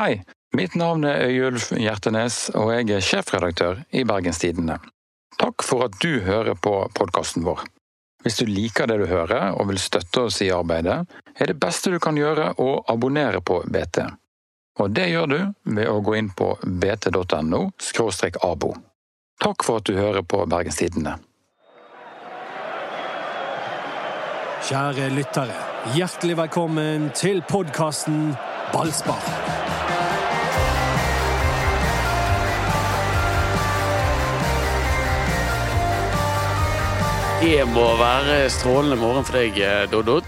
Hei, mitt navn er Øyulf Hjertenes, og jeg er sjefredaktør i Bergenstidene. Takk for at du hører på podkasten vår. Hvis du liker det du hører og vil støtte oss i arbeidet, er det beste du kan gjøre å abonnere på BT. Og det gjør du ved å gå inn på bt.no abo. Takk for at du hører på Bergenstidene. Kjære lyttere, hjertelig velkommen til podkasten Ballspar. Det må være strålende morgen for deg, Doddo.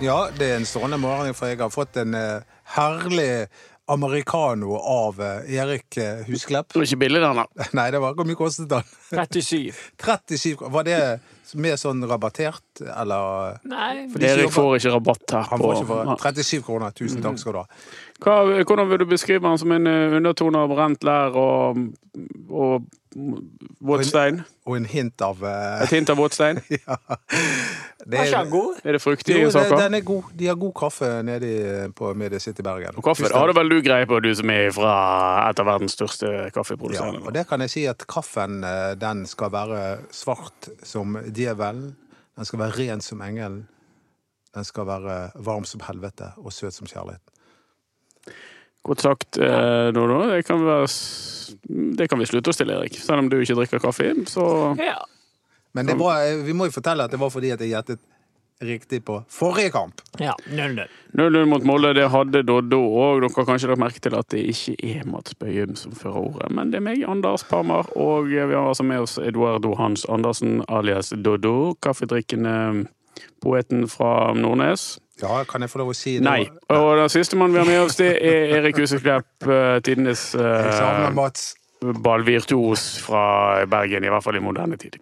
Ja, det er en strålende morgen, for jeg har fått en eh, herlig americano av eh, Erik eh, Husklepp. Det var ikke billig, den, da. Nei, det var hvor mye kostet den? 37. 37. Var det mer sånn rabattert, eller? Nei, Erik får ikke rabatt her. Han får ikke for 37 kroner. Tusen takk skal du ha. Hva, hvordan vil du beskrive han som en eh, undertone av brent lær og, og våtstein? Og en hint av uh... Et hint av våtstein? ja. Det er, ikke han god? Er det Jo, fruktige det, saker? den er god. De har god kaffe nede på Media City Bergen. Og kaffe har det vel du greie på, du som er fra et av verdens største Ja, og det kan jeg si at kaffen eh, den skal være svart som djevelen. Den skal være ren som engelen. Den skal være varm som helvete og søt som kjærlighet. Godt sagt, eh, Dodo. Det kan, være, det kan vi slutte oss til, Erik. Selv om du ikke drikker kaffe. Så Ja. Men det var, vi må jo fortelle at det var fordi at jeg gjettet riktig på forrige kamp. ja. 0-0. 0-0 mot Molde, det hadde Doddo òg. Dere har kanskje lagt merke til at det ikke er Mats Bøyum som fører ordet, men det er meg, Anders Parmar, og vi har altså med oss Eduardo Hans Andersen alias Doddo, kaffedrikkende poeten fra Nordnes. Ja, kan jeg få lov å si det? Nei. Og den siste mannen vi har med oss, det er Erik Huseklepp, eh, tidenes uh, ballvirtuos fra Bergen, i hvert fall i moderne tid.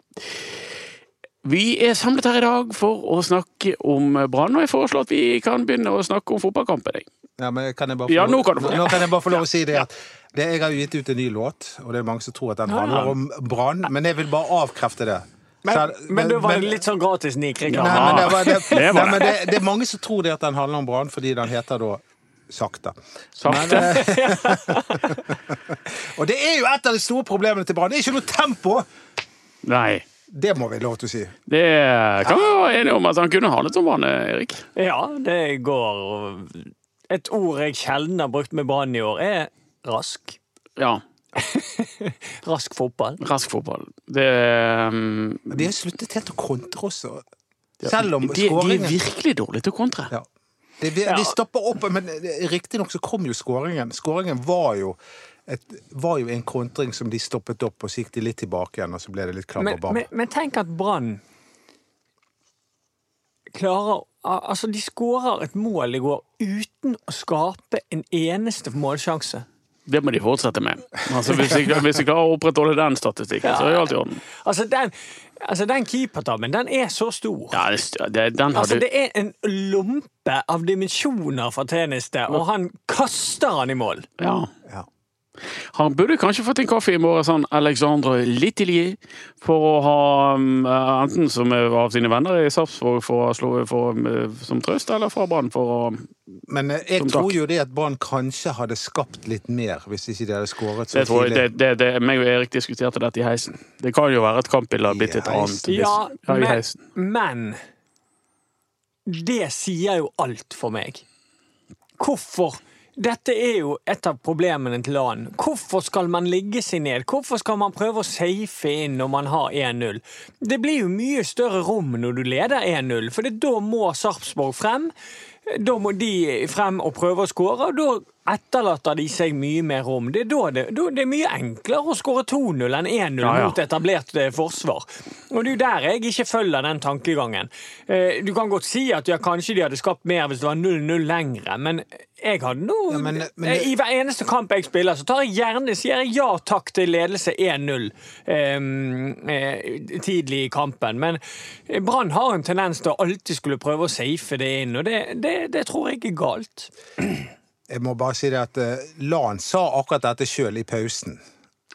Vi er samlet her i dag for å snakke om Brann, og jeg foreslår at vi kan begynne å snakke om fotballkampen. Ja, men kan jeg bare få, Ja, nå kan nå kan jeg bare få lov å si det at det, jeg har jo gitt ut en ny låt, og det er mange som tror at den handler om Brann, men jeg vil bare avkrefte det. Men, Selv- men da var men- litt sånn gratis men det, det, Det nei, men det, det er mange som tror det at den handler om Brann, fordi den heter da Sakte. Sakte. Og det er jo et av de store problemene til Brann. Det er ikke noe tempo! Nei. Det må vi lov til å si. Det kan vi være enige om at han kunne handlet om vann, Erik. Ja, det går Et ord jeg sjelden har brukt med Brann i år, er rask. Ja. Rask fotball. Rask fotball. Det um, de har sluttet helt å kontre også. Selv om de, de er virkelig dårlige til å kontre. Ja. De, de, Ja. de stopper opp, men riktignok så kom jo skåringen. Skåringen var jo, et, var jo en kontring som de stoppet opp, og så gikk de litt tilbake igjen, og så ble det litt klabb Men, og bam. men, men tenk at Brann klarer Altså, de skårer et mål i går uten å skape en eneste målsjanse. Det må de fortsette med. Altså, hvis, de, hvis de klarer å opprettholde den statistikken, så er jo alt i orden. Altså, den, altså, den keepertabben, den er så stor. Ja, det, det, den Altså, du... det er en lompe av dimensjoner fra tjeneste, og han kaster han i mål. ja. Ja. Han burde kanskje fått en kaffe i morgen, sånn Alexandre Littelier, for å ha um, enten som av sine venner i Sarpsborg for å slå for, um, som trøst, eller fra Brann for å Men eh, jeg tror takk. jo det at Brann kanskje hadde skapt litt mer hvis ikke de hadde skåret så det tror jeg, tidlig. det, det, det, meg og Erik diskuterte dette i heisen. Det kan jo være at kampbildet har blitt et annet. Ja, ja, i men, heisen. men det sier jo alt for meg. Hvorfor? Dette er jo et av problemene til LAN. Hvorfor skal man ligge seg ned? Hvorfor skal man prøve å safe inn når man har 1-0? Det blir jo mye større rom når du leder 1-0, for da må Sarpsborg frem. Da må de frem og prøve å skåre, og da etterlater de seg mye mer rom. Det er, da det, da det er mye enklere å skåre 2-0 enn 1-0 Ja, ja. mot etablert eh, forsvar. Og det er jo der jeg ikke følger den tankegangen. Eh, Du kan godt si at ja, kanskje de hadde skapt mer hvis det var 0-0 lengre, men jeg hadde nå Ja, men- men eh, det- I hver eneste kamp jeg spiller, så tar jeg gjerne sier jeg ja takk til ledelse 1-0 eh, eh, tidlig i kampen. Men eh, Brann har en tendens til å alltid skulle prøve å safe det inn, og det, det, det tror jeg er galt. Jeg må bare si det at eh, Lan sa akkurat dette sjøl i pausen.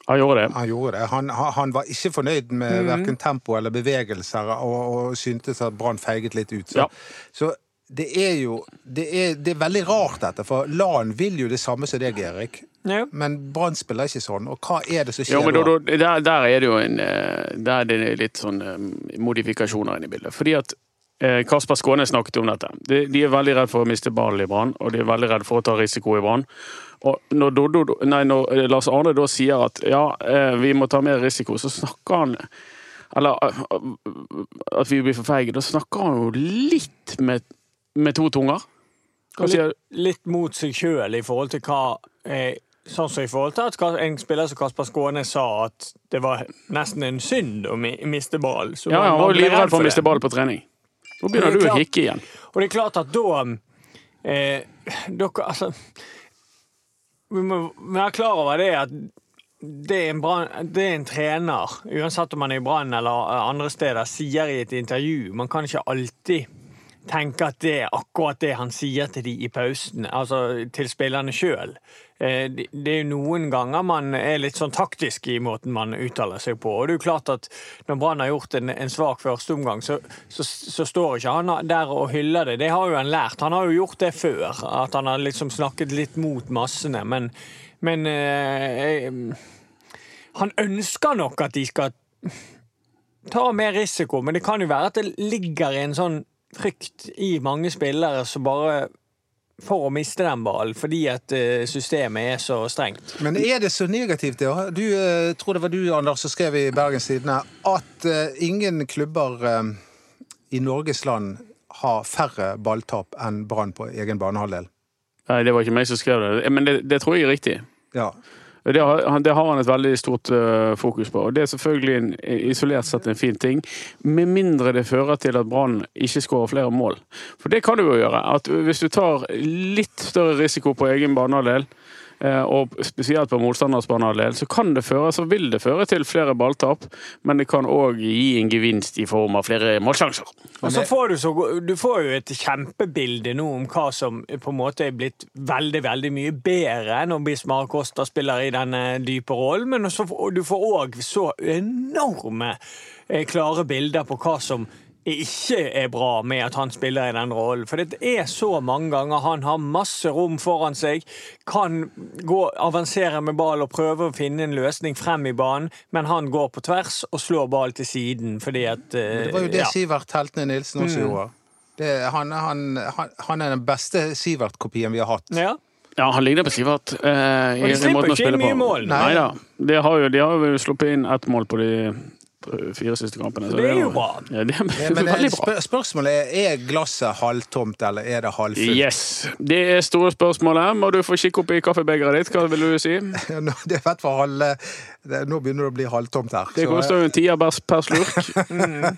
Han gjorde det. Han gjorde det. Han, han var ikke fornøyd med Mhm. verken tempo eller bevegelser, og, og syntes at Brann feiget litt ut. Så, Ja. så det er jo det er, det er veldig rart, dette. For LAN vil jo det samme som deg, Erik. Ja. Men Brann spiller ikke sånn. Og hva er det som skjer men da, da? der, der er det jo en eh, Der er det litt sånn eh, modifikasjoner inne i bildet. Fordi at Kasper Skåne snakket om dette. De, de er veldig redd for å miste ballen i Brann, og de er veldig redd for å ta risiko i Brann. Når, Dodo, nei, når eh, Lars Arne da sier at ja, eh, vi må ta mer risiko, så snakker han Eller eh, at vi blir for feige. Da snakker han jo litt med, med to tunger. Litt, litt mot seg sjøl i forhold til hva eh, Sånn som i forhold til at en spiller som Kasper Skåne sa at det var nesten en synd å miste ball. Så ja, han var jo livredd redd for å miste ball på trening. Nå begynner du klart, å hikke igjen. Og det er klart at da eh, Dere, altså Vi må være klar over det at det en brand, det en trener, uansett om man er i Brann eller andre steder, sier i et intervju Man kan ikke alltid tenke at det er akkurat det han sier til de i pausen, altså til spillerne sjøl. Det det er jo noen ganger man er litt sånn taktisk i måten man uttaler seg på. Og det er jo klart at når Brann har gjort en, en svak førsteomgang, så, så, så står ikke han der og hyller det. Det har jo han lært. Han har jo gjort det før, at han har liksom snakket litt mot massene. Men, men eh, han ønsker nok at de skal ta mer risiko, men det kan jo være at det ligger i en sånn frykt i mange spillere som bare for å miste den ballen, fordi at eh, systemet er så strengt. Men er det så negativt, det? Du eh, tror det var du, Anders, som skrev i Bergens Tidende at eh, ingen klubber i Norges land har færre balltap enn Brann på egen banehalvdel. Nei, det var ikke meg som skrev det. Men det, det tror jeg er riktig. Ja. Det har, det har han et veldig stort eh, fokus på. og Det er selvfølgelig en, isolert sett en fin ting, med mindre det fører til at Brann ikke skårer flere mål. For det kan du jo gjøre. at Hvis du tar litt større risiko på egen banehalvdel, eh, og spesielt på motstanders banehalvdel, så kan det føre, så vil det føre til flere balltap, men det kan òg gi en gevinst i form av flere målsjanser. Og så får du, så, du får jo et kjempebilde nå om hva som på en måte er blitt veldig veldig mye bedre når Bismar Costa spiller i denne dype rollen, men også, du får òg så enorme eh, klare bilder på hva som ikke er bra med at han spiller i den rollen. For det er så mange ganger han har masse rom foran seg, kan gå, avansere med ball og prøve å finne en løsning frem i banen, men han går på tvers og slår ball til siden fordi at uh, Det var jo det ja. Sivert Heltene Nilsen også gjorde. Det, han, han, han, han er den beste Sivert-kopien vi har hatt. Ja. Ja, han ligner på Sivert. Eh, Og de slipper ikke inn mye mål. Nei da. De har jo, de har jo sluppet inn ett mål på de fire siste kampene. så Det er jo bra. Ja, det er Ja, Men eh, veldig bra. spør, spørsmålet er er glasset halvtomt, eller er det halvfullt? Yes. Det er store spørsmålet. Må du få kikke opp i kaffebegeret ditt. Hva vil du si? Nå- Det er fett for halv... det, Nå begynner det å bli halvtomt her. Det koster jo en tier per per slurk.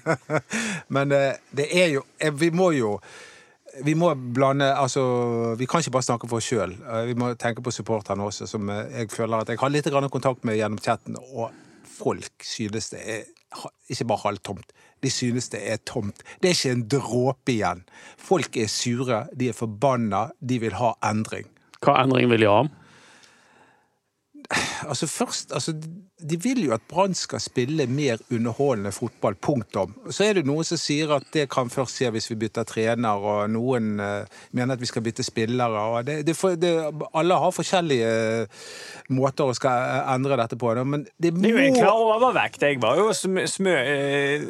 Men eh, det er jo eh, Vi må jo vi må blande altså, Vi kan ikke bare snakke for oss sjøl. Vi må tenke på supporterne også, som eh, jeg føler at jeg har litt kontakt med gjennom chatten. Og folk synes det er ikke bare halvtomt. De synes det er tomt. Det er ikke en dråpe igjen. Folk er sure, de er forbanna, de vil ha endring. Hva endring vil de ha? Altså først, altså, De vil jo at Brann skal spille mer underholdende fotball. Punktum. Så er det noen som sier at det kan først skje hvis vi bytter trener, og noen eh, mener at vi skal bytte spillere. og det, det, det, Alle har forskjellige eh, måter å skal eh, endre dette på. Men det må Det er jo en klar overvekt. Jeg var jo sm smø,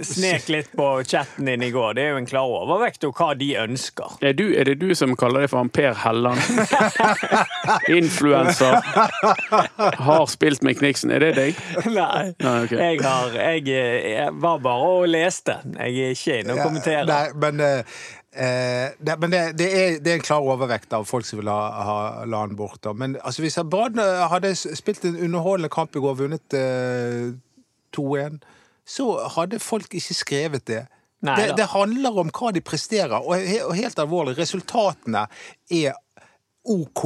snek litt på chatten din i går. Det er jo en klar overvekt og hva de ønsker. Er, du, er det du som kaller deg for han Per Helland? Influenser. Har spilt med Kniksen. Er det deg? Nei. Nei, okay. Jeg, har, jeg, eh, jeg var bare og leste. Jeg er ikke inne og kommenterer. Nei, men eh, eh, det, men det, det, er, det er en klar overvekt av folk som vil ha, ha LAN bort. da. Men altså, hvis Brann eh, hadde spilt en underholdende kamp i går, vunnet eh, 2-1, så hadde folk ikke skrevet det. Nei det, det handler om hva de presterer, og, he- og helt alvorlig, resultatene er OK.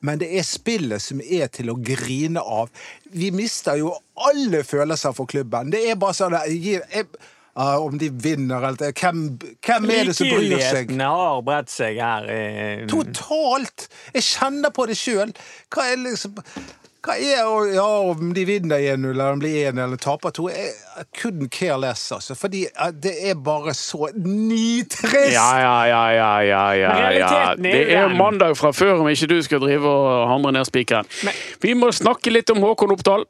Men det er spillet som er til å grine av. Vi mister jo alle følelser for klubben. Det er bare sånn jeg, jeg, Uh, Om de vinner eller hvem, hvem er det som bryr seg? Likegyldigheten har bredt seg her. eh, Totalt! Jeg kjenner på det sjøl. Hva er liksom Hva er Ja, om de vinner 1-0 eller om de blir 1 eller taper 2 Jeg I couldn't care less, altså. Fordi det er bare så nitrist! Ja, ja, ja, ja, ja, ja, ja. Det er mandag fra før om ikke du skal drive og hamre ned spikeren. Vi må snakke litt om Håkon Oppdal.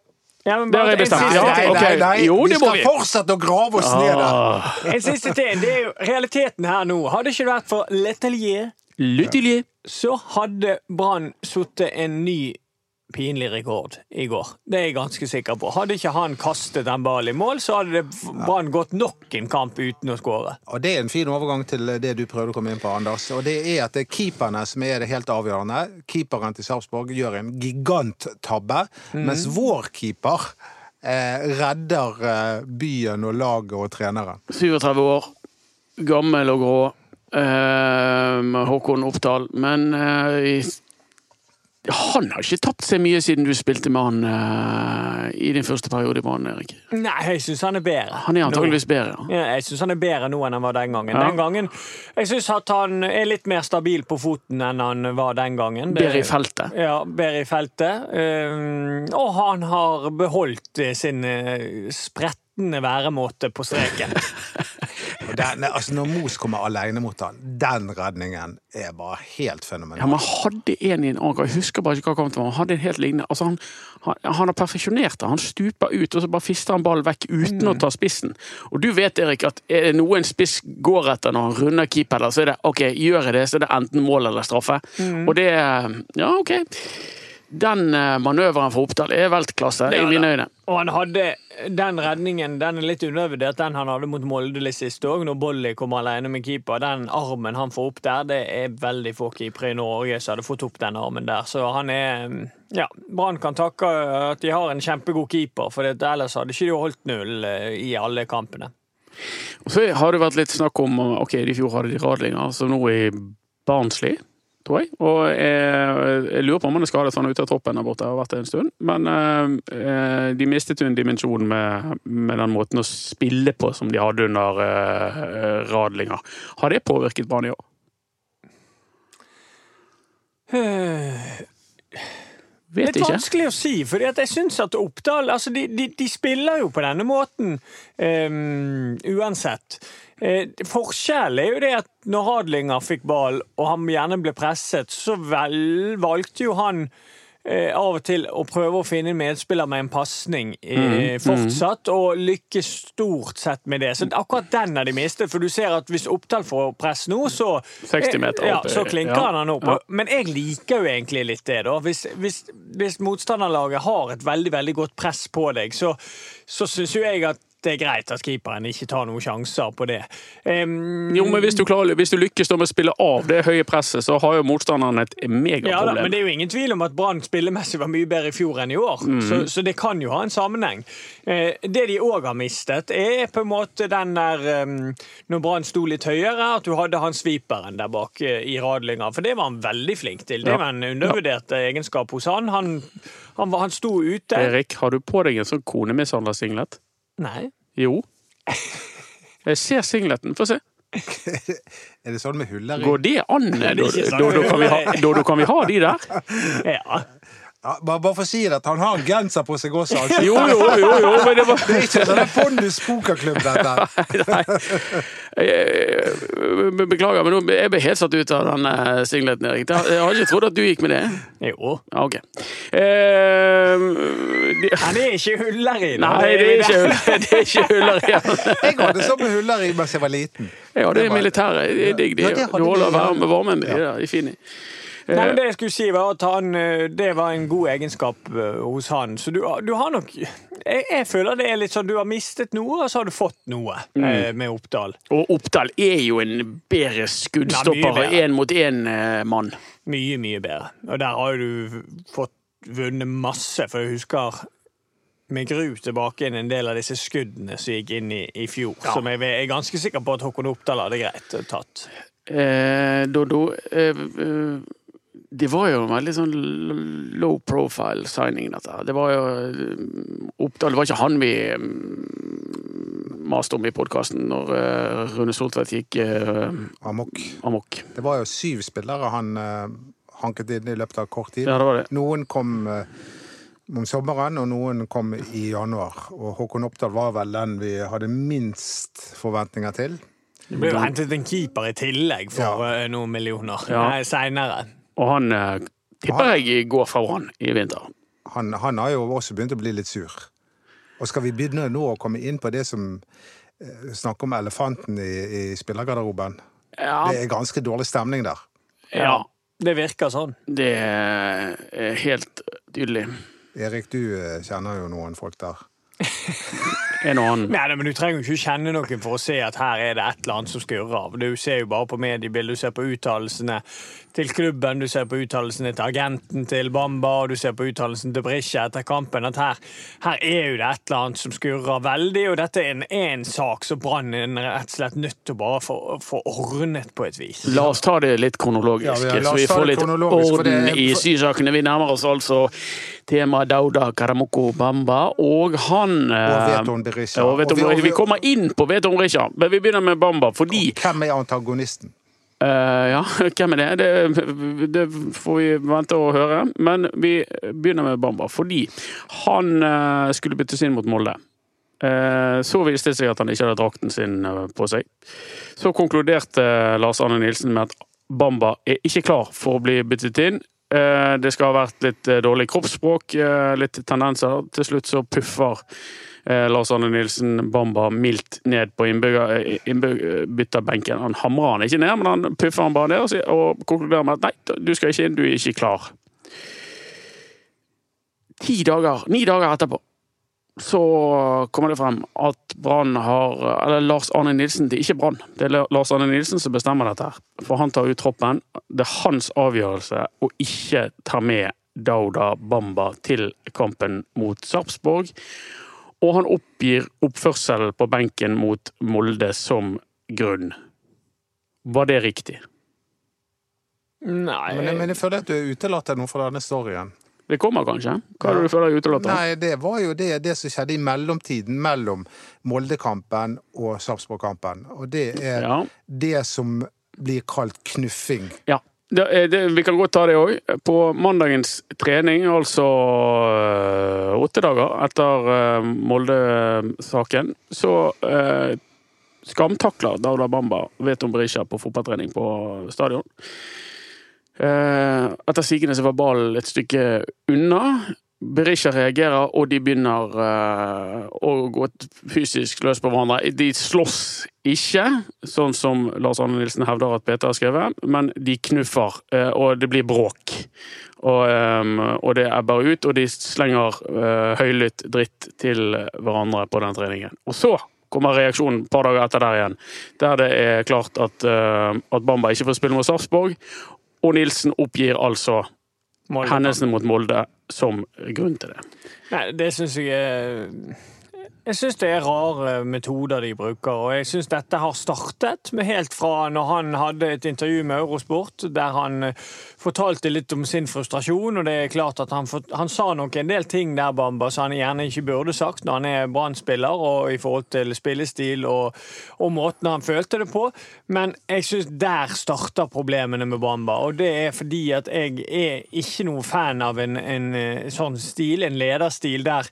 Ja, men Det har jeg bestemt. Ja, Nei, nei, nei. Jo, vi skal vi. fortsette å grave oss ned der. Ah. En siste ting. Det er jo realiteten her nå. Hadde ikke det vært for Letelier, Lyttelig. så hadde Brann sittet en ny pinlig rekord i går. Det er jeg ganske sikker på. Hadde ikke han kastet den ballen i mål, så hadde det Brann gått nok en kamp uten å skåre. Og Det er en fin overgang til det du prøvde å komme inn på, Anders. Og det er at det er keeperne som er det helt avgjørende. Keeperen til Sarpsborg gjør en giganttabbe, mens vår keeper eh, redder eh, byen og laget og treneren. 37 år, gammel og grå. Eh, Håkon Oppdal. Men eh, i- han har ikke tapt seg mye siden du spilte med han uh, i din første periode i Brann, Erik. Nei, jeg syns han er bedre. Han er antageligvis bedre. ja. Jeg syns han er bedre nå enn han var den gangen. Ja. Den gangen Jeg syns at han er litt mer stabil på foten enn han var den gangen. Bedre i feltet. Ja, bedre i feltet. Um, og han har beholdt eh, sin eh, sprettende væremåte på streken. Og den, altså Når Mos kommer alene mot han, den redningen er bare helt fenomenal. Ja, men hadde en i en annen Jeg husker bare ikke hva kom til Han hadde en helt lignende altså han, han, han har perfeksjonert det. Han stuper ut, og så bare fister han ballen vekk uten å ta spissen. Og du vet, Erik, at er det noe en spiss går etter når han runder keeper, så er det OK, gjør jeg det, så er det enten mål eller straffe. Og det Ja, OK. Den eh, manøveren for Oppdal er veltklasse i mine øyne. Og han hadde den redningen, den er litt undervurdert, den han hadde mot Molde litt sist òg, når Bolly kom alene med keeper. Den armen han får opp der, det er veldig få keepere i Norge som hadde fått opp den armen der. Så han er Ja, Brann kan takke at de har en kjempegod keeper, for ellers hadde ikke de holdt null eh, i alle kampene. Og så har det vært litt snakk om Ok, i fjor hadde de Radlinger, som nå er i Barnsley, tror jeg. Og jeg, jeg lurer på om han er skadet, for han er ute av troppen der borte. har vært det en stund. Men eh, de mistet jo en dimensjon med, med den måten å spille på som de hadde under eh, Radlinger. Har det påvirket banen i år? Vet Litt er vanskelig å si, for jeg syns at Oppdal altså de, de, de spiller jo på denne måten um, uansett. Eh, forskjellen er jo det at når Hadlinger fikk ball, og han gjerne ble presset, så vel, valgte jo han eh, av og til å prøve å finne en medspiller med en pasning eh, fortsatt, og lykkes stort sett med det. Så akkurat den har de mistet, for du ser at hvis Oppdal får press nå, så 60 meter ja, så klinker ja. han han opp. Ja. Men jeg liker jo egentlig litt det, da. Hvis, hvis, hvis motstanderlaget har et veldig veldig godt press på deg, så, så syns jo jeg at det er greit at keeperen ikke tar noen sjanser på det. Um, Jo, men hvis du, klarer, hvis du lykkes med å spille av det høye presset, så har jo motstanderen et megaproblem. ja, da, men det er jo ingen tvil om at Brann spillemessig var mye bedre i fjor enn i år. mm. Så, så det kan jo ha en sammenheng. Uh, det de òg har mistet, er på en måte den der um, Når Brann sto litt høyere, at du hadde han sviperen der bak uh, i radlinga, For det var han veldig flink til. Det var en undervurdert egenskap hos han. Han, han, han sto ute. Erik, har du på deg en sånn konemishandler-singlet? Nei. Jo. Jeg ser singleten. Få se. Er det sånn med huller i? Går det an? Da, ikke da, sånn. da, kan vi ha, da, da kan vi ha de der? Ja. Ja, bare, bare for å si det, at han har en genser på seg også. Altså. Jo, jo, jo, jo men det var Det er ikke sånn en Pondus pokerklubb, dette. Nei. Jeg- Beklager, men nå- jeg ble helt satt ut av den eh, singleten, Erik. Jeg har ikke trodd at du gikk med det. Jo. Ja, Ok. Eh, de, det er ikke huller i den. nei, det er ikke, det er ikke huller igjen. Jeg hadde sånne huller i mens jeg var liten. Ja, det er militæret. Det er digg. de. Ja, det holder ja. varmen med de. De er fine. Nei, men det jeg skulle si var at han, eh, Det var en god egenskap eh, hos han. Så du, du har nok jeg, jeg føler det er litt sånn du har mistet noe, og så har du fått noe mm. med Oppdal. Og Oppdal er jo en bedre Ja, skuddstopper mye én mot én-mann. Mye, mye bedre. Og der har du fått vunnet masse, for jeg husker med gru tilbake inn en del av disse skuddene som gikk inn i, i fjor. Som jeg er ganske sikker på at Håkon Oppdal hadde greit tatt. Eh, Dodo, eh, eh, det var jo en veldig sånn low profile signing, dette. Det var jo eh, Oppdal Det var ikke han vi mm, maste om i podkasten når eh, Rune Soltvedt gikk uh, Amok. amok. Det var jo syv spillere han uh, hanket inn i løpet av kort tid. Ja, det var det. Noen kom uh, om sommeren, og noen kom i januar. Og Håkon Oppdal var vel den vi hadde minst forventninger til. Det ble jo hentet en keeper i tillegg for Ja. noen millioner Ja. Seinere. Og han eh, tipper jeg går fra Brann i vinter. Han, han har jo også begynt å bli litt sur. Og skal vi begynne nå å komme inn på det som eh, Snakke om elefanten i, i spillergarderoben? Ja, Det er ganske dårlig stemning der. ja, Det virker sånn. det er helt tydelig. Erik, du eh, kjenner jo noen folk der. En og annen. Nei, nei, men Du trenger jo ikke kjenne noen for å se at her er det et eller annet som skurrer. Du ser jo bare på mediebildet, du ser på uttalelsene til klubben, du ser på uttalelsene til agenten til Bamba, og du ser på uttalelsen til Brisja etter kampen, at her, her er jo det et eller annet som skurrer veldig, og dette er en, en sak som Brann er rett og slett nødt til å bare få, få ordnet på et vis. La oss ta det litt kronologisk, Ja, vi- så vi får litt orden er- i sysakene. Vi nærmer oss altså tema Dauda Karamoko Bamba, og han Og eh, Veton Berisha. ja, Vi kommer inn på Veton Berisha, men vi begynner med Bamba fordi Hvem er antagonisten? Eh, ja, hvem er det? det? Det får vi vente og høre. Men vi begynner med Bamba, fordi han uh, skulle byttes inn mot Molde. Uh, så viste det seg at han ikke hadde drakten sin på seg. Så konkluderte Lars Arne Nilsen med at Bamba er ikke klar for å bli byttet inn. Det skal ha vært litt dårlig kroppsspråk, litt tendenser. Til slutt så puffer Lars Arne Nilsen Bamba mildt ned på eh, innbytterbenken. Han hamrer han ikke ned, men han puffer han bare ned og, og konkluderer med at nei, du skal ikke inn, du er ikke klar. Ti dager, ni dager etterpå så kommer det frem at Brann har Eller Lars Arne Nilsen, det er ikke Brann. Det er Lars Arne Nilsen som bestemmer dette. her. For han tar ut troppen. Det er hans avgjørelse å ikke ta med Dauda Bamba til kampen mot Sarpsborg. Og han oppgir oppførselen på benken mot Molde som grunn. Var det riktig? Nei, Men, men jeg føler at du utelater noe fra denne storyen. Det kommer kanskje? Hva er det du føler er utelatt? Nei, det var jo det, det som skjedde i mellomtiden mellom Moldekampen og Sarpsborg-kampen. Og det er Ja. det som blir kalt knuffing. Ja. Det, er- det, vi kan godt ta det òg. På mandagens trening, altså øh, åtte dager etter øh, Molde-saken, så øh, skamtakler Dauda Bamba Veton Berisha på fotballtrening på stadion. Eh, etter sigende var ballen et stykke unna. Berisha reagerer, og de begynner uh, å gå fysisk løs på hverandre. De slåss ikke, sånn som Lars Arne Nilsen hevder at Peter har skrevet, men de knuffer, uh, og det blir bråk. Og, um, og det ebber ut, og de slenger uh, høylytt dritt til hverandre på den treningen. Og så kommer reaksjonen et par dager etter der igjen, der det er klart at, at Bamba ikke får spille mot Sarpsborg, og Nilsen oppgir altså Molde- hendelsene mot Molde som grunn til det. Nei, det syns jeg er Jeg syns det er rare metoder de bruker, og jeg syns dette har startet med helt fra når han hadde et intervju med Eurosport, der han eh, fortalte litt om sin frustrasjon, og det er klart at han, han sa nok en del ting der, Bamba, som han gjerne ikke burde sagt når han er Brann-spiller, og i forhold til spillestil og, og måten han følte det på, men jeg syns der starter problemene med Bamba, og det er fordi at jeg er ikke noen fan av en, en eh, sånn stil, en lederstil der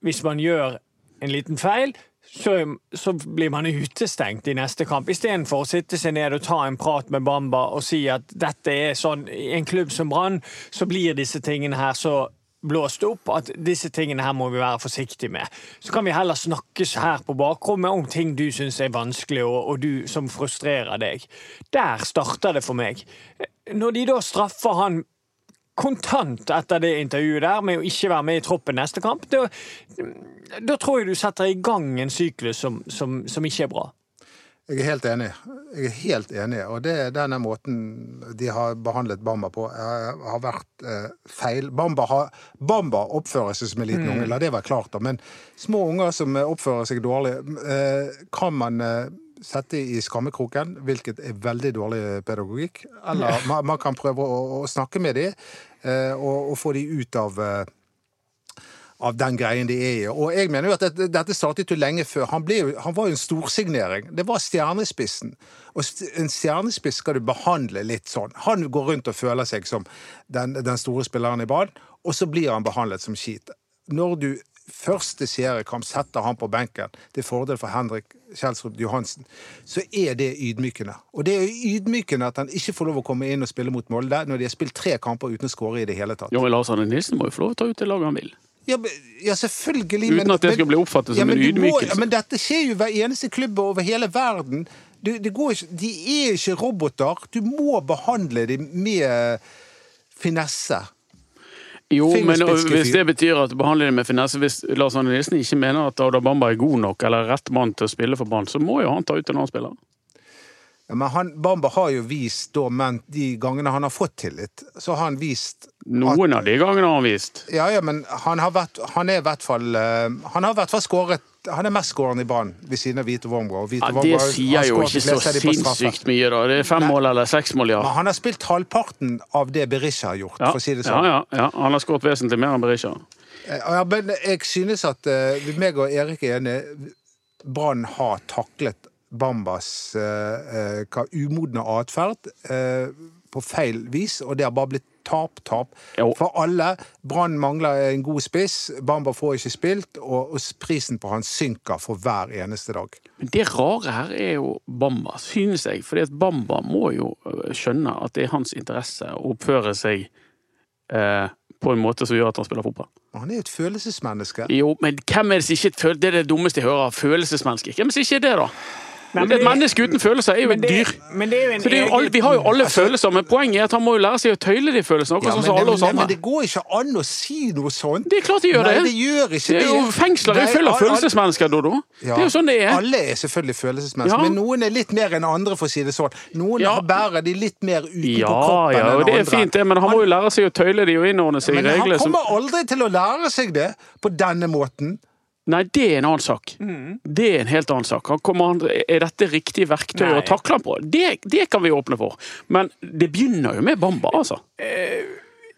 hvis man gjør en liten feil, så, så blir man utestengt i neste kamp. Istedenfor å sitte seg ned og ta en prat med Bamba og si at dette er sånn I en klubb som Brann, så blir disse tingene her så blåst opp at disse tingene her må vi være forsiktige med. Så kan vi heller snakkes her på bakrommet om ting du syns er vanskelig, og, og du som frustrerer deg. Der starter det for meg. Når de da straffer han kontant etter det intervjuet der med å ikke være med i troppen neste kamp, da, da tror jeg du setter i gang en syklus som, som, som ikke er bra. Jeg er helt enig. Jeg er helt enig, og det denne måten de har behandlet Bamba på, har vært eh, feil. Bamba, har, Bamba oppfører seg som en liten unge, la det være klart, da. Men små unger som eh, oppfører seg dårlig, eh, kan man eh, sette i skammekroken, hvilket er veldig dårlig pedagogikk. Eller man, man kan prøve å, å snakke med dem, eh, og, og få dem ut av eh, av den greien de er i. Og jeg mener jo at dette, dette startet jo lenge før. Han, jo, han var jo en storsignering. Det var stjernespissen. Og st- en stjernespiss skal du behandle litt sånn. Han går rundt og føler seg som den, den store spilleren i banen, og så blir han behandlet som skit. Når du første seriekamp setter han på benken til fordel for Henrik Kjelsrup Johansen, så er det ydmykende. Og det er ydmykende at han ikke får lov å komme inn og spille mot Molde når de har spilt tre kamper uten å skåre i det hele tatt. Jon Lars Arne Nilsen må jo få lov til å ta ut det laget han vil. Ja, ja selvfølgelig. Uten at det skal bli oppfattet som ja, en ydmykelse. må- men dette skjer jo hver eneste klubb over hele verden. Du, det går ikke, de er ikke roboter. Du må behandle dem med finesse. Jo, men hvis det betyr at behandlingen det med finesse Hvis Lars Arne Nilsen ikke mener at Auda Bamba er god nok eller rett mann til å spille for Brann, så må jo han ta ut en annen spiller. Ja, men han, Bamba har jo vist, da, men de gangene han har fått tillit, så har han vist Noen av de gangene har han vist. Ja, ja, men han, har vært, han er i hvert fall eh, Han har i hvert fall skåret Han er mestskåreren i banen ved siden av Vito Wormgård. Vito Ja, det sier jo ikke så sinnssykt mye, da. Det er fem mål eller seks mål, ja. Men han har spilt halvparten av det Berisha har gjort, Ja, for å si det sånn. ja, ja, ja. Han har skåret vesentlig mer enn Berisha. Eh, Ja, men jeg synes at uh, meg og Erik er enige. Brann har taklet Bambas uh, uh, umodne atferd uh, på feil vis, og det har bare blitt tap, tap. Jo. For alle. Brann mangler en god spiss, Bamba får ikke spilt, og, og prisen på han synker for hver eneste dag. Men det rare her er jo Bamba, synes jeg. Fordi at Bamba må jo øh, skjønne at det er hans interesse å oppføre seg eh, på en måte som gjør at han spiller fotball. Han er jo et følelsesmenneske. Jo, men hvem er det som ikke føler Det er det dummeste jeg hører. Følelsesmenneske. Hvem er det som ikke er det, da? Nei, men et menneske uten følelser er jo et dyr. det en Så jo alle, vi har jo alle følelser, men poenget er at han må jo lære seg å tøyle de følelsene. Ja, sånn som alle oss men, men det går ikke an å si noe sånt. Det er klart de gjør Nei, det. det gjør ikke Det er jo det. Fengsler er fulle av følelsesmennesker, Dodo. Det er jo sånn det er. Alle er selvfølgelig følelsesmennesker, Ja. men noen er litt mer enn andre, for å si det sånn. Noen Ja. bærer de litt mer utenpå på kroppen ja, og enn det er fint, det, men han må jo lære seg å tøyle de og innordne seg i Men han regler kommer aldri til å lære seg det på denne måten. Nei, det er en annen sak. Det er en helt annen sak. Han er dette riktig verktøy Nei. å takle han på? Det, det kan vi åpne for. Men det begynner jo med Bamba, altså.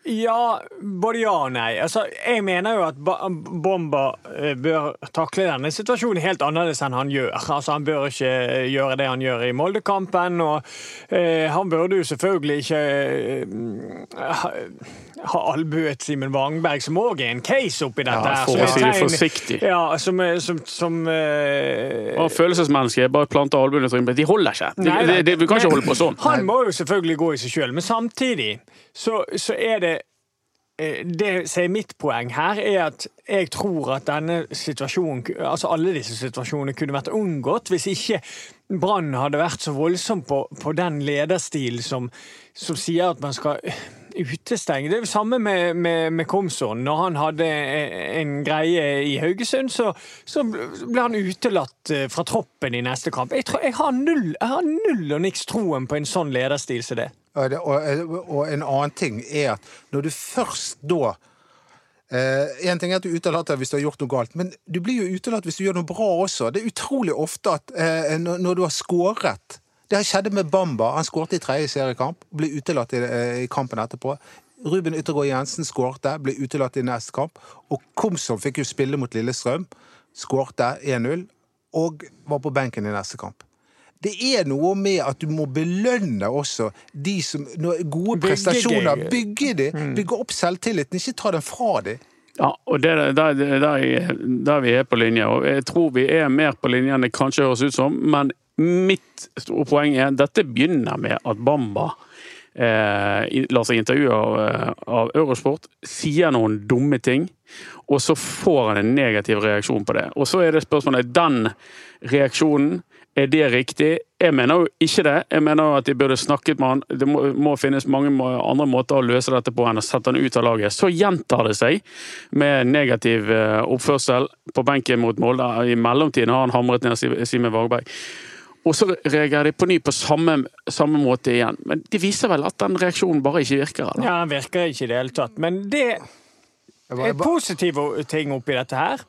Ja, både ja og nei. Altså, jeg mener jo at Bomba eh, bør takle denne situasjonen helt annerledes enn han gjør. Altså, Han bør ikke eh, gjøre det han gjør i Moldekampen, og eh, han burde jo selvfølgelig ikke eh, ha, ha albuet Simen Wangberg, som òg er en case oppi dette. Ja, for å si det forsiktig. Ja, som, som, som uh, Og følelsesmennesker bare planter albuene i trynet. De holder ikke. De, Nei, nei. de, vi kan ikke Men holde på sånn. Han må jo selvfølgelig gå i seg sjøl, men samtidig så, så er det eh, det som er mitt poeng her, er at jeg tror at denne situasjonen, altså alle disse situasjonene kunne vært unngått hvis ikke Brann hadde vært så voldsom på, på den lederstil som, som sier at man skal utestenge. Det er jo samme med, med, med Komson. Når han hadde en greie i Haugesund, så, så ble han utelatt eh, fra troppen i neste kamp. Jeg, tror, jeg, har, null, jeg har null og niks troen på en sånn lederstil som det. Og, det, og, en annen ting er at når du først da eh, En ting er at du utelater hvis du har gjort noe galt, men du blir jo utelatt hvis du gjør noe bra også. Det er utrolig ofte at eh, når du har skåret Det har skjedde med Bamba. Han skårte i tredje seriekamp, ble utelatt i, eh, i kampen etterpå. Ruben Yttergård Jensen skårte, ble utelatt i neste kamp. Og Komsom fikk jo spille mot Lillestrøm. Skårte 1-0 og var på benken i neste kamp. Det er noe med at du må belønne også de som Gode Bygge prestasjoner. Bygge de. Bygge opp selvtilliten. Ikke ta den fra dem. Ja, og det er der, der, der vi er på linje. Og jeg tror vi er mer på linje enn det kanskje høres ut som, men mitt store poeng er dette begynner med at Bamba eh, lar seg intervjue av, eh, av Eurosport, sier noen dumme ting, og så får han en negativ reaksjon på det. Og så er det spørsmålet den reaksjonen er det riktig? Jeg mener jo ikke det. Jeg mener jo at de burde snakket med han. Det må, må finnes mange andre måter å løse dette på enn å sette han ut av laget. Så gjentar det seg med negativ eh, oppførsel på benken mot Molde. I mellomtiden har han hamret ned Sim- Simen Vagberg. Og så reagerer de på ny på samme, samme måte igjen. Men det viser vel at den reaksjonen bare ikke virker? eller? Ja, den virker ikke i det hele tatt. Men det er positive ting oppi dette her.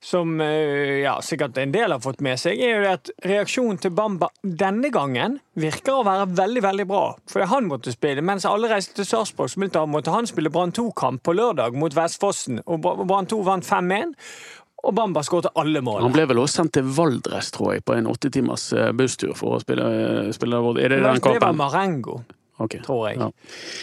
som eh, ja, sikkert en del har fått med seg, er jo det at reaksjonen til Bamba denne gangen virker å være veldig veldig bra. For han måtte spille, mens alle reiste til Sarpsborg, måtte han- spille Brann 2-kamp på lørdag mot Vestfossen. Og Bra- Brann 2 vant 5-1, og Bamba skåret alle Han ble vel også sendt til Valdres, tror jeg, på en åtte timers eh, busstur for å spille, eh, spille Er det den Det var? Marengo. Okay. tror jeg. Ja.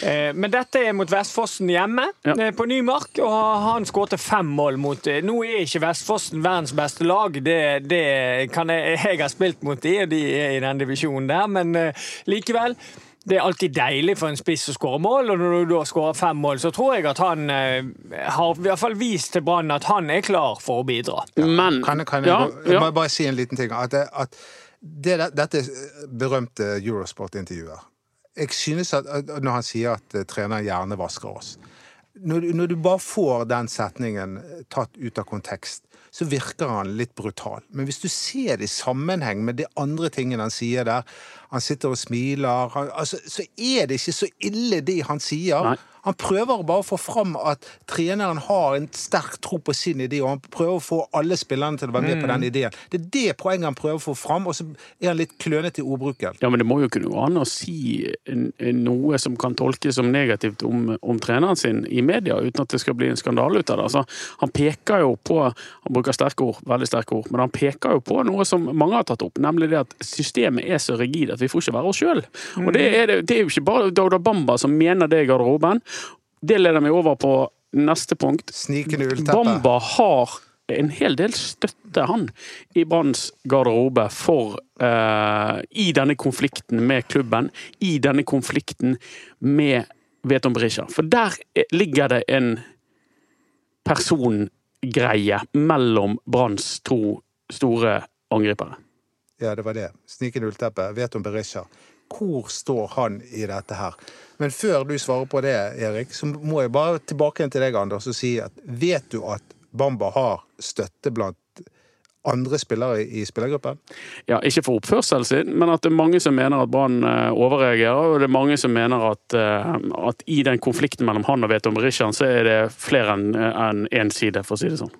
Eh, Men dette er mot Vestfossen hjemme, Ja. eh, på Nymark. Og han skårte fem mål mot eh, Nå er ikke Vestfossen verdens beste lag, det, det kan jeg Jeg har spilt mot de, og de er i den divisjonen der, men likevel. Det er alltid deilig for en spiss å skåre mål, og når du da skårer fem mål, så tror jeg at han eh, har i hvert fall vist til Brann at han er klar for å bidra. Men Kan, jeg- kan jeg, ja, jeg ja. må bare si en liten ting? At, det- at det, dette berømte Eurosport-intervjuet Jeg synes at, når han sier at eh, treneren gjerne vasker oss når, du- når du bare får den setningen eh, tatt ut av kontekst, så virker han litt brutal. Men hvis du ser det i sammenheng med de andre tingene han sier der Han sitter og smiler han, altså, Så er det ikke så ille, det han sier. Nei. Han prøver bare å få fram at treneren har en sterk tro på sin idé, og han prøver å få alle spillerne til å være med på den ideen. Det er det poenget han prøver å få fram, og så er han litt klønete i ordbruken. Ja, men det må jo kunne gå an å si noe som kan tolkes som negativt om, om treneren sin i media, uten at det skal bli en skandale ut av det. Altså, han peker jo på Han bruker sterke ord, veldig sterke ord, men han peker jo på noe som mange har tatt opp, nemlig det at systemet er så rigid at vi får ikke være oss sjøl. Og det er, det, det er jo ikke bare Dauda Bamba som mener det i garderoben. Det leder meg over på neste punkt. Snikende ullteppe. Bamba har en hel del støtte, han, i Branns garderobe for uh, I denne konflikten med klubben, i denne konflikten med Veton Berisha. For der er- ligger det en persongreie mellom Branns to store angripere. Ja, det var det. Snikende ullteppe. Veton Berisha. Hvor står han i dette her? Men før du svarer på det, Erik, så må jeg bare tilbake til deg, Anders, og si at vet du at Bamba har støtte blant andre spillere i spillergruppen? Ja, Ikke for oppførselen sin, men at det er mange som mener at Brann eh, overreagerer. Og det er mange som mener at, eh, at i den konflikten mellom han og Veton Berishan, så er det flere enn en side, for å si det sånn.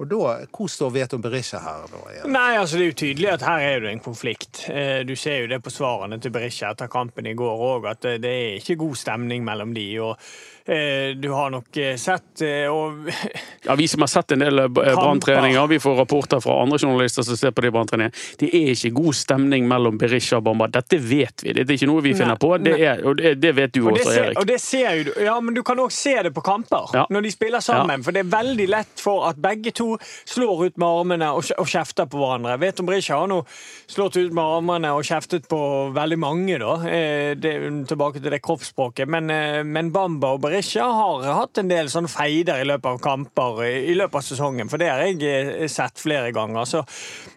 Og da, hvor står Veton Berisha her, da? Nei, altså Det er jo tydelig at her er det en konflikt. Eh, Du ser jo det på svarene til Berisha etter kampen i går òg, at det- er ikke god stemning mellom de. og Du har nok eh, sett eh, og Ja, Vi som har sett en del eh, branntreninger, vi får rapporter fra andre journalister som ser på de branntreningene. Det er ikke god stemning mellom Berisha og Bamba. Dette vet vi. Det er ikke noe vi finner Nei, på. Det, er, og det, det vet du Og det, også, ser, Erik. og det ser du. Ja, men du kan òg se det på kamper, Ja. når de spiller sammen. For det er veldig lett for at begge to slår ut med armene og, og kjefter på hverandre. Vet om Berisha har nå slått ut med armene og kjeftet på veldig mange, da. Eh, Det, tilbake til det kroppsspråket. Men, eh, men Bamba og Berisha har hatt en del sånn feider i løpet av kamper i, i løpet av sesongen. For det har jeg eh, sett flere ganger. Så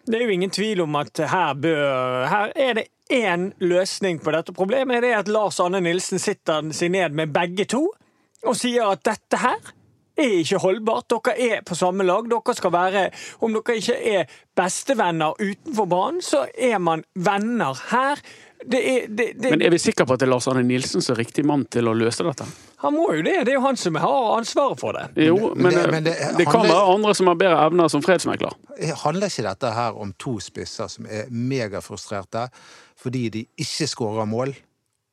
det er jo ingen tvil om at her bør Her er det én løsning på dette problemet. Det er at Lars Anne Nilsen sitter seg ned med begge to og sier at dette her er ikke holdbart. Dere er på samme lag. Dere skal være Om dere ikke er bestevenner utenfor banen, så er man venner her. Det er, det, det, Men er vi sikre på at det er Lars Arne Nilsen som er riktig mann til å løse dette? han må jo det. Det er jo han som har ansvaret for det. Jo, Men men, men det- det kan være andre som har bedre evner som fredsmekler. Handler ikke dette her om to spisser som er megafrustrerte fordi de ikke skårer mål,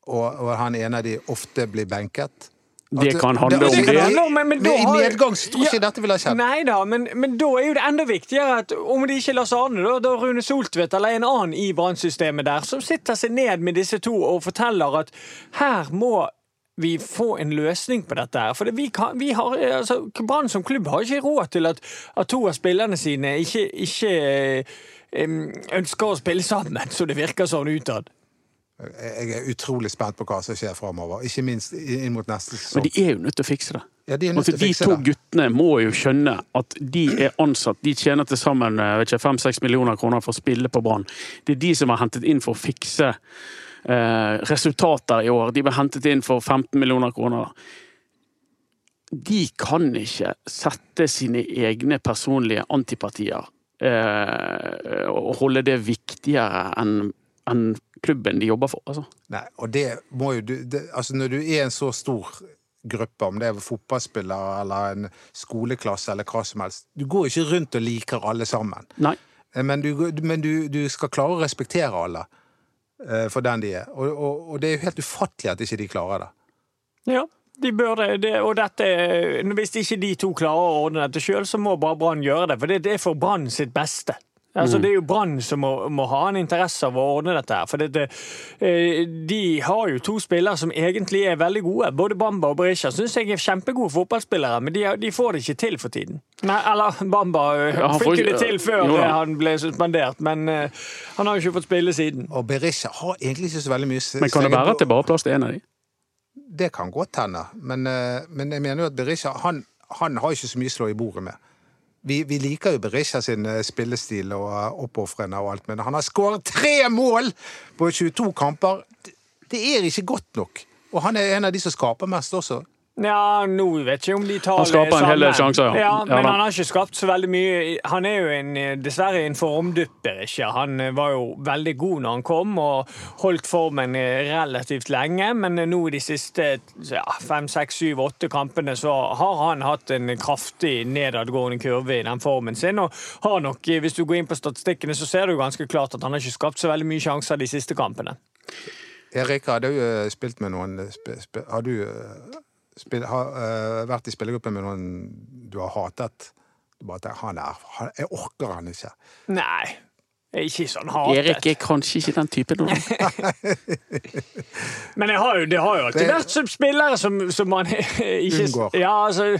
og, og han ene av de ofte blir benket? Det kan handle det- om det- det. handle om, men- men I ikke jeg dette ville ha skjedd. Nei da, men, men da er jo det enda viktigere at om det ikke er Lars Arne, da, da Rune Soltvedt eller en annen i brannsystemet der, som sitter seg ned med disse to og forteller at her må vi få en løsning på dette her. For det, vi kan, vi har, altså, Brann som klubb har ikke råd til at, at to av spillerne sine ikke, ikke eh, ønsker å spille sammen, så det virker sånn utad. Jeg er utrolig spent på hva som skjer framover, ikke minst inn mot neste Men de er jo nødt til å fikse det. Ja, de Altså, de to det. guttene må jo skjønne at de er ansatt. De tjener til sammen fem-seks millioner kroner for å spille på Brann. Det er de som er hentet inn for å fikse eh, resultater i år. De ble hentet inn for 15 millioner kroner. De kan ikke sette sine egne personlige antipartier eh, og holde det viktigere enn enn klubben de jobber for. Altså. Nei, og det må jo du det, Altså, når du er en så stor gruppe, om det er fotballspillere eller en skoleklasse eller hva som helst. Du går ikke rundt og liker alle sammen. Nei. Eh, Men du, men du, du skal klare å respektere alle eh, for den de er. Og, og, og det er jo helt ufattelig at ikke de klarer det. Ja, de bør det. det og dette, hvis ikke de to klarer å ordne dette sjøl, så må bare Brann gjøre det. For det, det er for Brann sitt beste. Altså, Det er jo Brann som må, må ha en interesse av å ordne dette. her, for det, det, eh, De har jo to spillere som egentlig er veldig gode. Både Bamba og Berisha syns jeg er kjempegode fotballspillere, men de, de får det ikke til for tiden. Nei, eller Bamba eh, Ja, fikk ikke- det til før Jo han ble suspendert, men uh, han har jo ikke fått spille siden. Og Berisha har egentlig ikke så veldig mye Men kan det være at det bare er plass til én av de? Det kan godt hende, men, uh, men jeg mener jo at Berisha han, han har ikke så mye å slå i bordet med. Vi, vi liker jo Berisha sin eh, spillestil og eh, oppofrende og alt, men han har skåret tre mål på 22 kamper! Det- er ikke godt nok. Og han er en av de som skaper mest også. Ja, nå vet jeg ikke om de tar Han skaper en hel del sjanser, ja. ja. Men ja, han har ikke skapt så veldig mye. Han er jo en, dessverre en formdupper, ikke. Han eh, var jo veldig god når han kom, og holdt formen eh, relativt lenge. Men eh, nå i de siste ja, fem, seks, syv, åtte kampene så har han hatt en kraftig nedadgående kurve i den formen sin. Og har nok, hvis du går inn på statistikkene, så ser du ganske klart at han har ikke skapt så veldig mye sjanser de siste kampene. Erik, har du spilt med noen sp sp Har du spill, har, uh, vært i spillergruppe med noen du har hatet? Du bare tenker, han er, han, Jeg orker han ikke. Nei, ikke sånn hatet. Erik er kanskje ikke den typen. nå. Men jeg har jo, det har jo alltid Det- vært som spillere som, som man ikke Unngår. Ja, altså,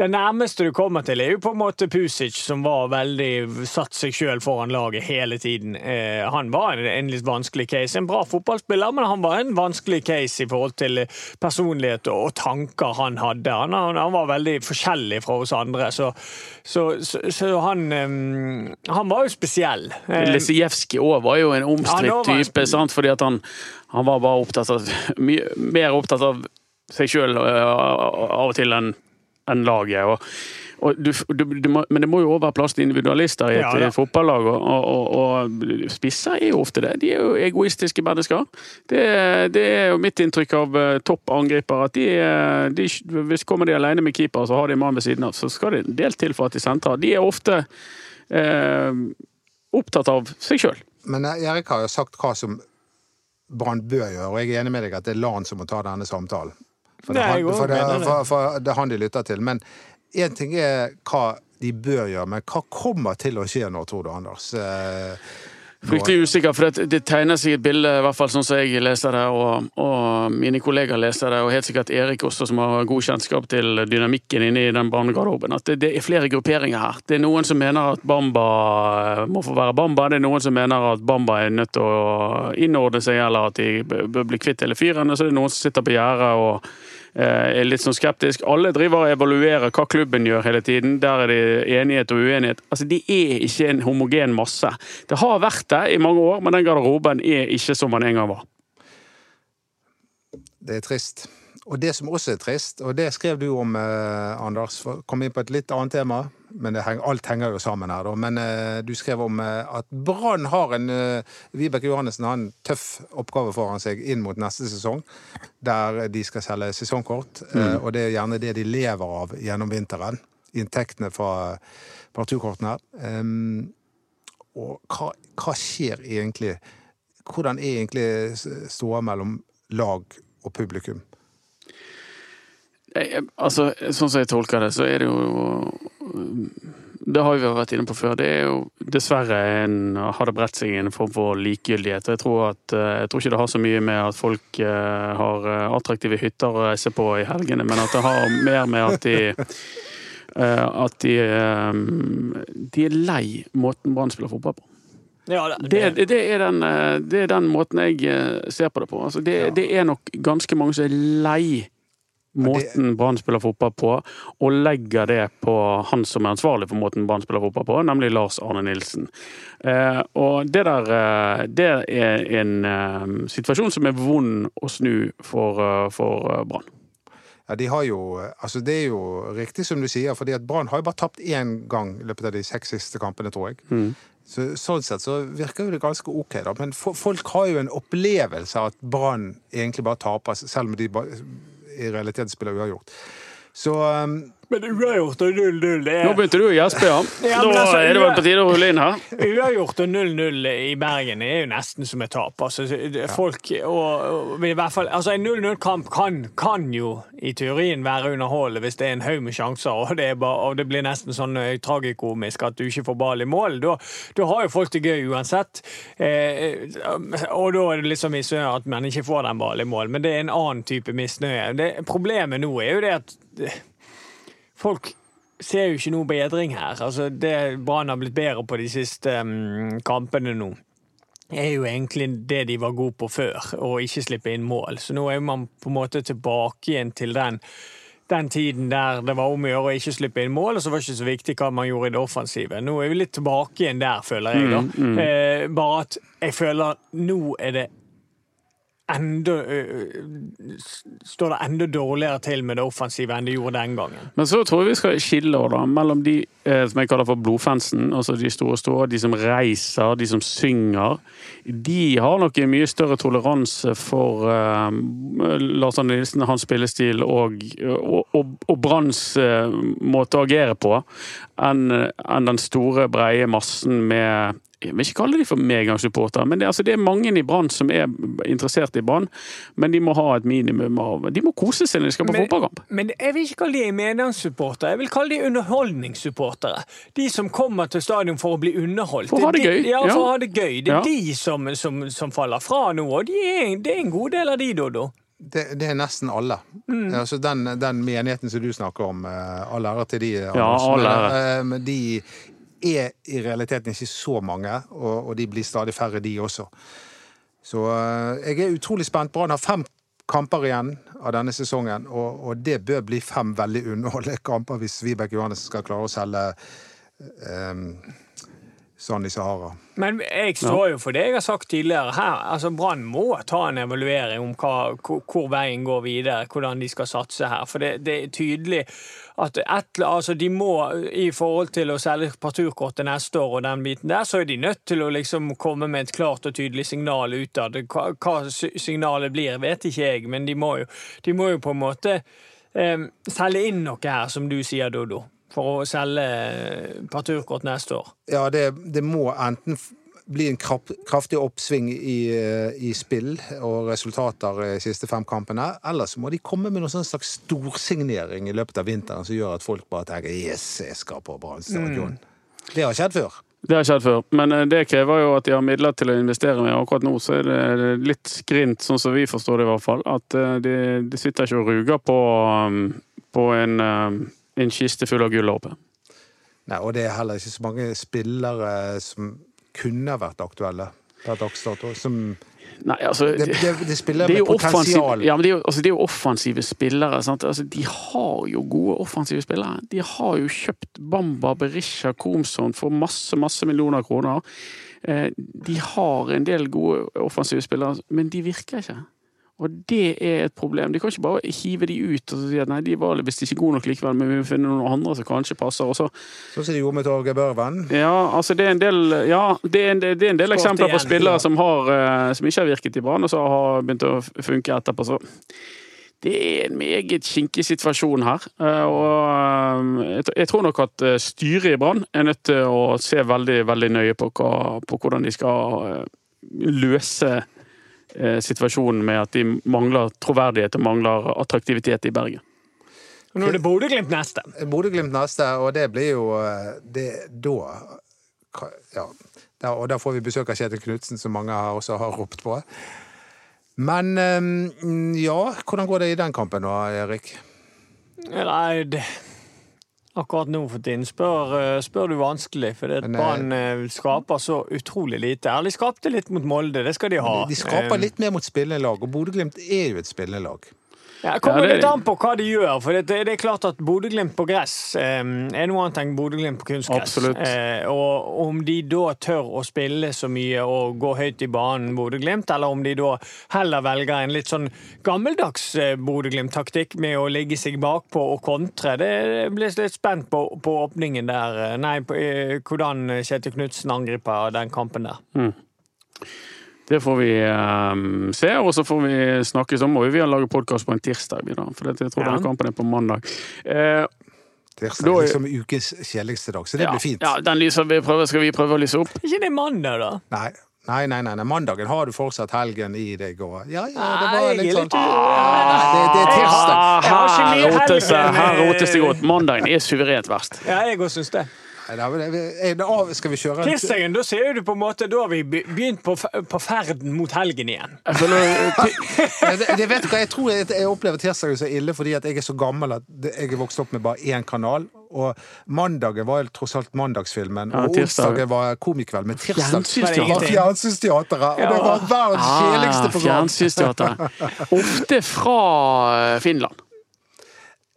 Det nærmeste du kommer til, er jo på en måte Pusic, som var veldig satt seg sjøl foran laget hele tiden. Eh, han var en, en litt vanskelig case. En bra fotballspiller, men han var en vanskelig case i forhold til personlighet og, og tanker han hadde. Han, han, han var veldig forskjellig fra oss andre, så, så, så, så han um, Han var jo spesiell. Eh, Lisijevskij òg var jo en omstridt type, sant? fordi at han, han var bare opptatt av mye, mer opptatt av seg sjøl av og til enn en laget. Og, du, du, du må, men det må jo også være plass til individualister i et Ja, eh, fotballag, og, og, og, spisser er jo ofte det. De er jo egoistiske mennesker. Det, det er jo mitt inntrykk av uh, topp angripere. At de, eh, de, hvis kommer de alene med keeper, så har de en mann ved siden av, så skal det en del til for at de sentrer. De er ofte eh, opptatt av seg sjøl. Men eh, Erik har jo sagt hva som Brann bør gjøre, og jeg er enig med deg at det er LAN som må ta denne samtalen. For det, er han, for, det, for, for det han de lytter til. Men én ting er hva de bør gjøre, men hva kommer til å skje nå, tror du, Anders? Eh, Fryktelig usikker, for det, det tegner seg et bilde, i hvert fall sånn som jeg leser det, og, og mine kollegaer leser det, og helt sikkert Erik også, som har god kjennskap til dynamikken inne i den barnegarderoben, at det, det er flere grupperinger her. Det er noen som mener at Bamba eh, må få være Bamba, det er noen som mener at Bamba er nødt til å innordne seg, eller at de bør bli kvitt hele fyren, og så er det noen som sitter på gjerdet og er litt sånn skeptisk. Alle driver og evaluerer hva klubben gjør hele tiden. Der er det enighet og uenighet. Altså, De er ikke en homogen masse. Det har vært det i mange år, men den garderoben er ikke som den en gang var. Det er trist. Og det som også er trist, og det skrev du om, eh, Anders, for kom inn på et litt annet tema, men det heng, alt henger jo sammen her, da. Men eh, du skrev om eh, at Brann har en eh, Vibeke Johannessen har en tøff oppgave foran seg inn mot neste sesong, der de skal selge sesongkort, eh, og det er gjerne det de lever av gjennom vinteren. Inntektene fra partikortene. Og hva, hva skjer egentlig? Hvordan er egentlig ståa mellom lag og publikum? Jeg- Altså, Sånn som jeg tolker det, så er det jo Det har vi vært inne på før. Det er jo dessverre en, har det bredt seg en form for likegyldighet. Jeg tror, at, eh, jeg tror ikke det har så mye med at folk eh, har eh, attraktive hytter å reise på i helgene, men at det har mer med at de at de, de er lei måten Brann spiller fotball på. Ja, Det, det, det, er den, det er den måten jeg ser på det på. Altså det, det er nok ganske mange som er lei måten Brann spiller fotball på, og legger det på han som er ansvarlig for måten Brann spiller fotball på, nemlig Lars Arne Nilsen. Eh, og det der eh, Det er en eh, situasjon som er vond å snu for, for Brann. Ja, de har jo, altså Det er jo riktig som du sier, fordi at Brann har jo bare tapt én gang i løpet av de seks siste kampene, tror jeg. Så, sånn sett så virker jo det ganske ok, da. Men fo- folk har jo en opplevelse av at Brann egentlig bare taper, selv om de ba- i realiteten spiller uavgjort. Så um, Men uavgjort og 0-0 det Nå er begynte du å gjespe, ja. Ja, Da altså, er det vel på tide å rulle inn her. Uavgjort og 0-0 i Bergen er jo nesten som et tap. Altså, folk, og, og, i hvert fall, altså En 0-0-kamp kan, kan jo i teorien være underholdende hvis det er en haug med sjanser, og det, er bare, og det blir nesten sånn eh, tragikomisk at du ikke får ball i mål. Da, da har jo folk det gøy uansett. Eh, og da er det liksom misnøye at man ikke får den ballen i mål, men det er en annen type misnøye. Det, problemet nå er jo det at eh, folk ser jo ikke noe bedring her. Altså, det Brann har blitt bedre på de siste um, kampene nå, er jo egentlig det de var gode på før, å ikke slippe inn mål. Så nå er man på en måte tilbake igjen til den, den tiden der det var om å gjøre å ikke slippe inn mål, og så var det ikke så viktig hva man gjorde i det offensive. Nå er vi litt tilbake igjen der, føler jeg. da. Eh, bare at jeg føler nå er det enda Står det enda dårligere til med det offensive enn det gjorde den gangen. Men så tror jeg vi skal skille da, mellom de eh, som jeg kaller for blodfansen, altså de store store, de som reiser, de som synger. De har nok en mye større toleranse for eh, Lars Arne Nilsen, hans spillestil og, og, og, og Branns eh, måte å agere på, enn enn den store, breie massen med jeg vil ikke kalle de for medgangssupportere, men det, altså, det er mange i Brann som er interessert i Brann, men de må ha et minimum av De må kose seg når de skal på Men- fotballkamp. Men jeg vil ikke kalle de medgangssupportere, jeg vil kalle de underholdningssupportere. De som kommer til stadion for å bli underholdt. For å ha det De- gøy, Ja, for ja. å ha det gøy. Det er Ja. de som, som, som faller fra nå, og de er, det er en god del av de, Dodo. det, det er nesten alle. Altså den, den menigheten som du snakker om, eh, all ære til de. Ja, all men, ære. eh, Men de er i realiteten ikke så mange, og, og de blir stadig færre, de også. Så eh, jeg er utrolig spent. Brann har fem kamper igjen av denne sesongen, og, og det bør bli fem veldig underholdende kamper hvis Vibeke Johannessen skal klare å selge um, Sand i Sahara. Men jeg står jo for det jeg har sagt tidligere her. Altså Brann må ta en evaluering om hva, hvor, hvor veien går videre, hvordan de skal satse her. For det, det er tydelig at et, altså de må, i forhold til å selge parturkortet neste år og den biten der, så er de nødt til å liksom komme med et klart og tydelig signal utad. Hva, hva signalet blir, vet ikke jeg, men de må jo, de må jo på en måte eh, selge inn noe her, som du sier, Dodo. For å selge eh, parturkort neste år. Ja, det, det må enten bli en kraftig oppsving i, eh, i spill og resultater de siste fem kampene, eller så må de komme med noen sånn slags storsignering i løpet av vinteren som gjør at folk bare tenker 'yes, jeg skal på Brann stadion'. Det har skjedd før. Det har skjedd før, men eh, det krever jo at de har midler til å investere med. Akkurat nå så er det litt skrint, sånn som vi forstår det i hvert fall. At eh, de, de sitter ikke og ruger på, um, på en, um, en kiste full av gull der oppe. Nei, og det er heller ikke så mange spillere som kunne vært aktuelle per dags dato. Som Nei, altså det, det, det spiller det med potensial. ja, men det er jo, altså, det er jo offensive spillere. Altså, de har jo gode offensive spillere. De har jo kjøpt Bamba, Berisha, Komson for masse, masse millioner kroner. Eh, de har en del gode offensive spillere, men de virker ikke. Og det er et problem. De kan ikke bare hive de ut og si at nei, de var visst ikke gode nok likevel, men vi må finne noen andre som kanskje passer. Også. Sånn som de gjorde med Torgeir Børven. ja, altså det er en del, ja, det er en, det er en del eksempler eksempler på spillere ja. som, har, eh, som ikke har virket i Brann, og så har begynt å funke etterpå. Så det er en meget kinkig situasjon her. eh, Og eh, jeg tror nok at styret i Brann er nødt til å se veldig, veldig nøye på, hva, på hvordan de skal løse situasjonen med at de mangler troverdighet og mangler attraktivitet i Bergen. Nå er det Bodø-Glimt neste. Bodø-Glimt neste, og det blir jo eh, det, Da Ja. Der, og da får vi besøk av Kjetil Knutsen, som mange her også har ropt på. Men eh, ja, hvordan går det i den kampen nå, Erik? Nei, det Akkurat nå for tiden spør, eh, spør du vanskelig, for det eh, Brann eh, skaper så utrolig lite. Ærlig skapte litt mot Molde, det skal de ha. De skaper litt mer mot spillende lag, og Bodø-Glimt er jo et spillende lag. Ja, kommer Ja, litt an på hva de gjør. For det, det er klart at Bodø-Glimt på gress eh, er noe annet enn Bodø-Glimt på kunstgress. Eh, og om de da tør å spille så mye og gå høyt i banen, Bodø-Glimt, eller om de da heller velger en litt sånn gammeldags eh, Bodø-Glimt-taktikk med å ligge seg bakpå og kontre, det blir litt spent på, på åpningen der. Nei, på eh, hvordan Kjetil Knutsen angriper den kampen der. Det får vi um, se, og så får vi snakke. om. må vi lage podkast på en tirsdag, vi da. For jeg tror Ja. den kampen er på mandag. Eh, Tirsdag Da er- liksom ukens kjedeligste dag, så det ja, blir fint. Ja, den lyser vi prøver, skal vi prøve å lyse opp. ikke det mandag, da? Nei. Nei, nei, nei, nei, mandagen har du fortsatt helgen i deg og Ja, ja, det var litt sånn det, det er tirsdag. Har Her rotes det godt. Mandagen er suverent verst. Ja, jeg òg syns det. Av- Skal vi kjøre en Tirsdagen, da ser du på en måte Da har vi begynt på, på ferden mot helgen igjen. Jeg det, det vet du hva, Jeg tror jeg, jeg opplever tirsdagen så ille fordi at jeg er så gammel at jeg er vokst opp med bare én kanal. Og mandagen var tross alt mandagsfilmen, Ja, og onsdagen var komikveld. Men tirsdag var fjernsynsteatret! og det var verdens kjedeligste Ah, program. Fjernsynsteater. Ofte fra Finland.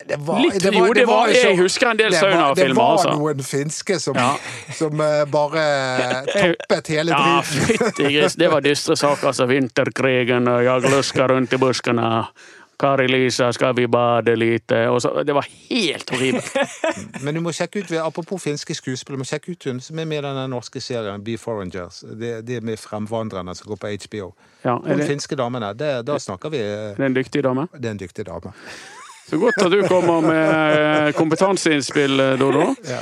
Det var, Litt- jo, det var- jo jeg husker en del det var- saunafilmer, Det var altså. noen finske som, Ja. som eh, bare toppet hele Ja, driten. gris. Det var dystre saker. Altså, vinterkrigen, og jeg lusker rundt i buskene. Kari-Lisa, skal vi bade lite? Og så, det var helt horribelt. Men du må sjekke ut, apropos finske skuespillere, du må sjekke ut hun som er med i den norske serien Be Forengers. Det, det med Fremvandrerne som går på HBO. Ja, Hun finske damene, det, da snakker vi eh, det er en dyktig dame. Det er en dyktig dame. Så godt at du kommer med eh, kompetanseinnspill, eh, Dodo. Ja.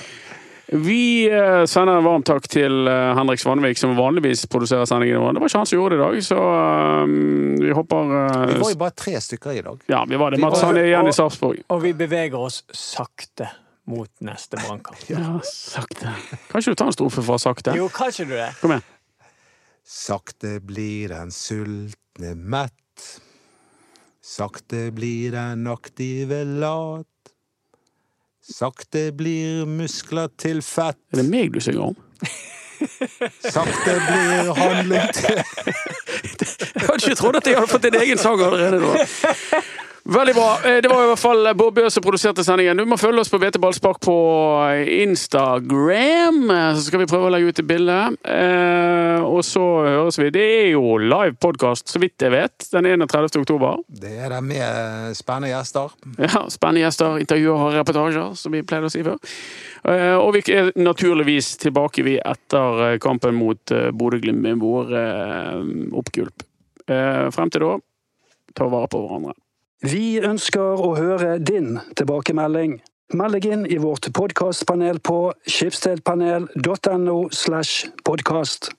Vi eh, sender en varm takk til Henrik Svanvik, som vanligvis produserer sendingene våre. Det var ikke han som gjorde det i dag, så vi håper Vi var jo bare tre stykker i dag. Ja, vi var det. Mats han er igjen i Sarpsborg. Og vi beveger oss sakte mot neste brannkamp. Ja, sakte. Kan ikke du ta en strofe fra sakte? Jo, kan ikke du det? Kom igjen. Sakte blir den sultne mett. Sakte blir den aktive lat. Sakte blir muskler til fett. Er det meg du synger om? Sakte blir handling til Jeg hadde ikke trodd at jeg hadde fått en egen sang allerede nå. Veldig bra. Eh, Det var i hvert fall Bård Bø som produserte sendingen. Du må følge oss på BT Ballspark på Instagram, eh, så skal vi prøve å legge ut et bilde. Eh, Og så høres vi. Det er jo live podkast, så vidt jeg vet, den 31. oktober. Det er det med spennende gjester. Ja, Spennende gjester, intervjuer og reportasjer, som vi pleide å si før. Og vi er naturligvis tilbake vi etter kampen mot Bodø-Glimt med vår oppgulp. Frem til da, ta vare på hverandre. Vi ønsker å høre din tilbakemelding. Meld deg inn i vårt podkastpanel på skipsdelpanel.no. slash podkast.